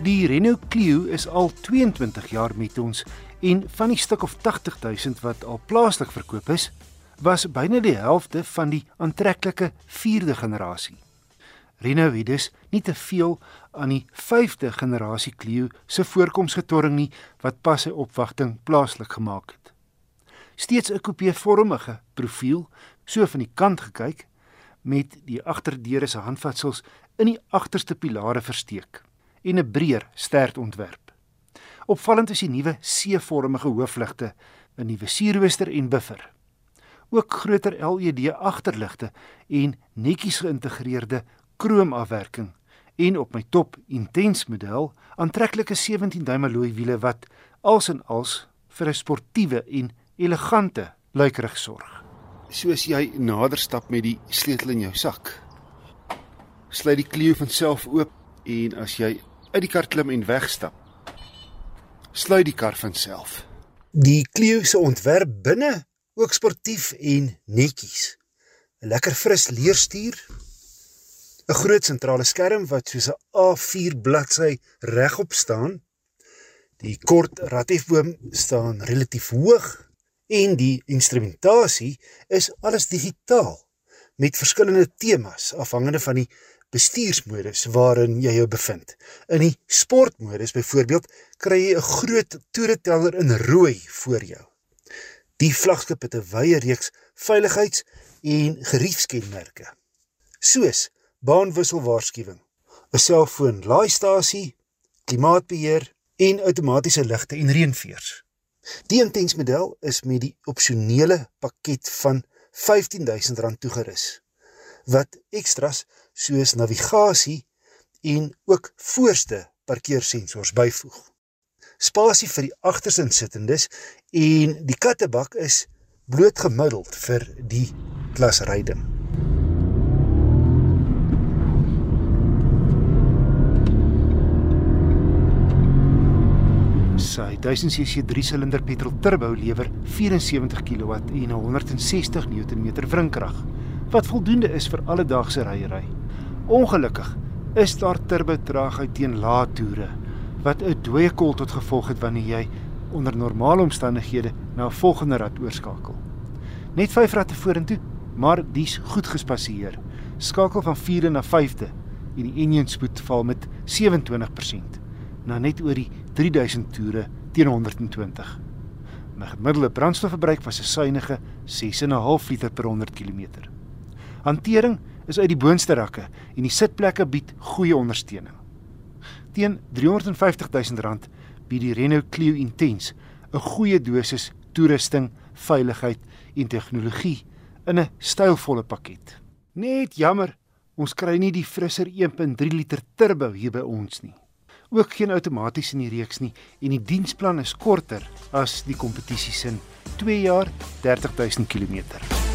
Die Renault Clio is al 22 jaar met ons en van die stuk of 80000 wat al plaaslik verkoop is, was byna die helfte van die aantreklike 4de generasie. Renault het dus nie te veel aan die 5de generasie Clio se voorkoms getorring nie wat pas sy opwagting plaaslik gemaak het. Steeds 'n coupe-vormige profiel, so van die kant gekyk, met die agterdeure se handvatsels in die agterste pilare versteek en 'n breër stert ontwerp. Opvallend is die nuwe C-vormige hoofligte, 'n nuwe sierrooster en buffer. Ook groter LED agterligte en netjies geïntegreerde kroomafwerking en op my top intens model aantreklike 17 duim alloy wiele wat als en als vir 'n sportiewe en elegante lykerig sorg. Soos jy nader stap met die sleutel in jou sak, sluit die Clio van self oop en as jy uit die kar klim en wegstap, sluit die kar van self. Die Clio se ontwerp binne ook sportief en netjies. 'n Lekker fris leerstuur, 'n groot sentrale skerm wat soos 'n A4 bladsy regop staan. Die kort ratiefboom staan relatief hoog en die instrumentasie is alles digitaal met verskillende temas afhangende van die bestuursmodus waarin jy jou bevind. In die sportmodus byvoorbeeld kry jy 'n groot toereteller in rooi voor jou. Die vlaggenskap het 'n wye reeks veiligheids- en geriefskenmerke. Soos baanwisselwaarskuwing, 'n selfoon laaistasie, klimaatbeheer en outomatiese ligte en reënveers. Die intensmodel is met die opsionele pakket van R15000 toegerus wat ekstras soos navigasie en ook voorste parkeersensors byvoeg. Spasie vir die agterste insittendes en die kattebak is blootgemiddeld vir die klasryding. Sy 1000cc 3-silinder petrol turbo lewer 74 kW en 160 Nm wrinkrag wat voldoende is vir alledaagse ryery. Ongelukkig is daar turbo traagheid teen lae toere wat 'n dooie kol tot gevolg het wanneer jy onder normale omstandighede na 'n volgende rad oorskakel. Net 5 radde vorentoe, maar dis goed gespasseer. Skakel van 4de na 5de en die enjin spoed val met 27% na net oor die 3000 toere teen 120. My gemiddelde brandstofverbruik was 'n suiwige 6.5 liter per 100 km. Hantering is uit die boonste rakke en die sitplekke bied goeie ondersteuning. Teen R350 000 bied die Renault Clio Intense 'n goeie dosis toerusting, veiligheid en tegnologie in 'n stylvolle pakket. Net jammer, ons kry nie die frisser 1.3 liter turbo hier by ons nie. Ook geen outomaties in die reeks nie en die diensplan is korter as die kompetisie se 2 jaar 30000 km.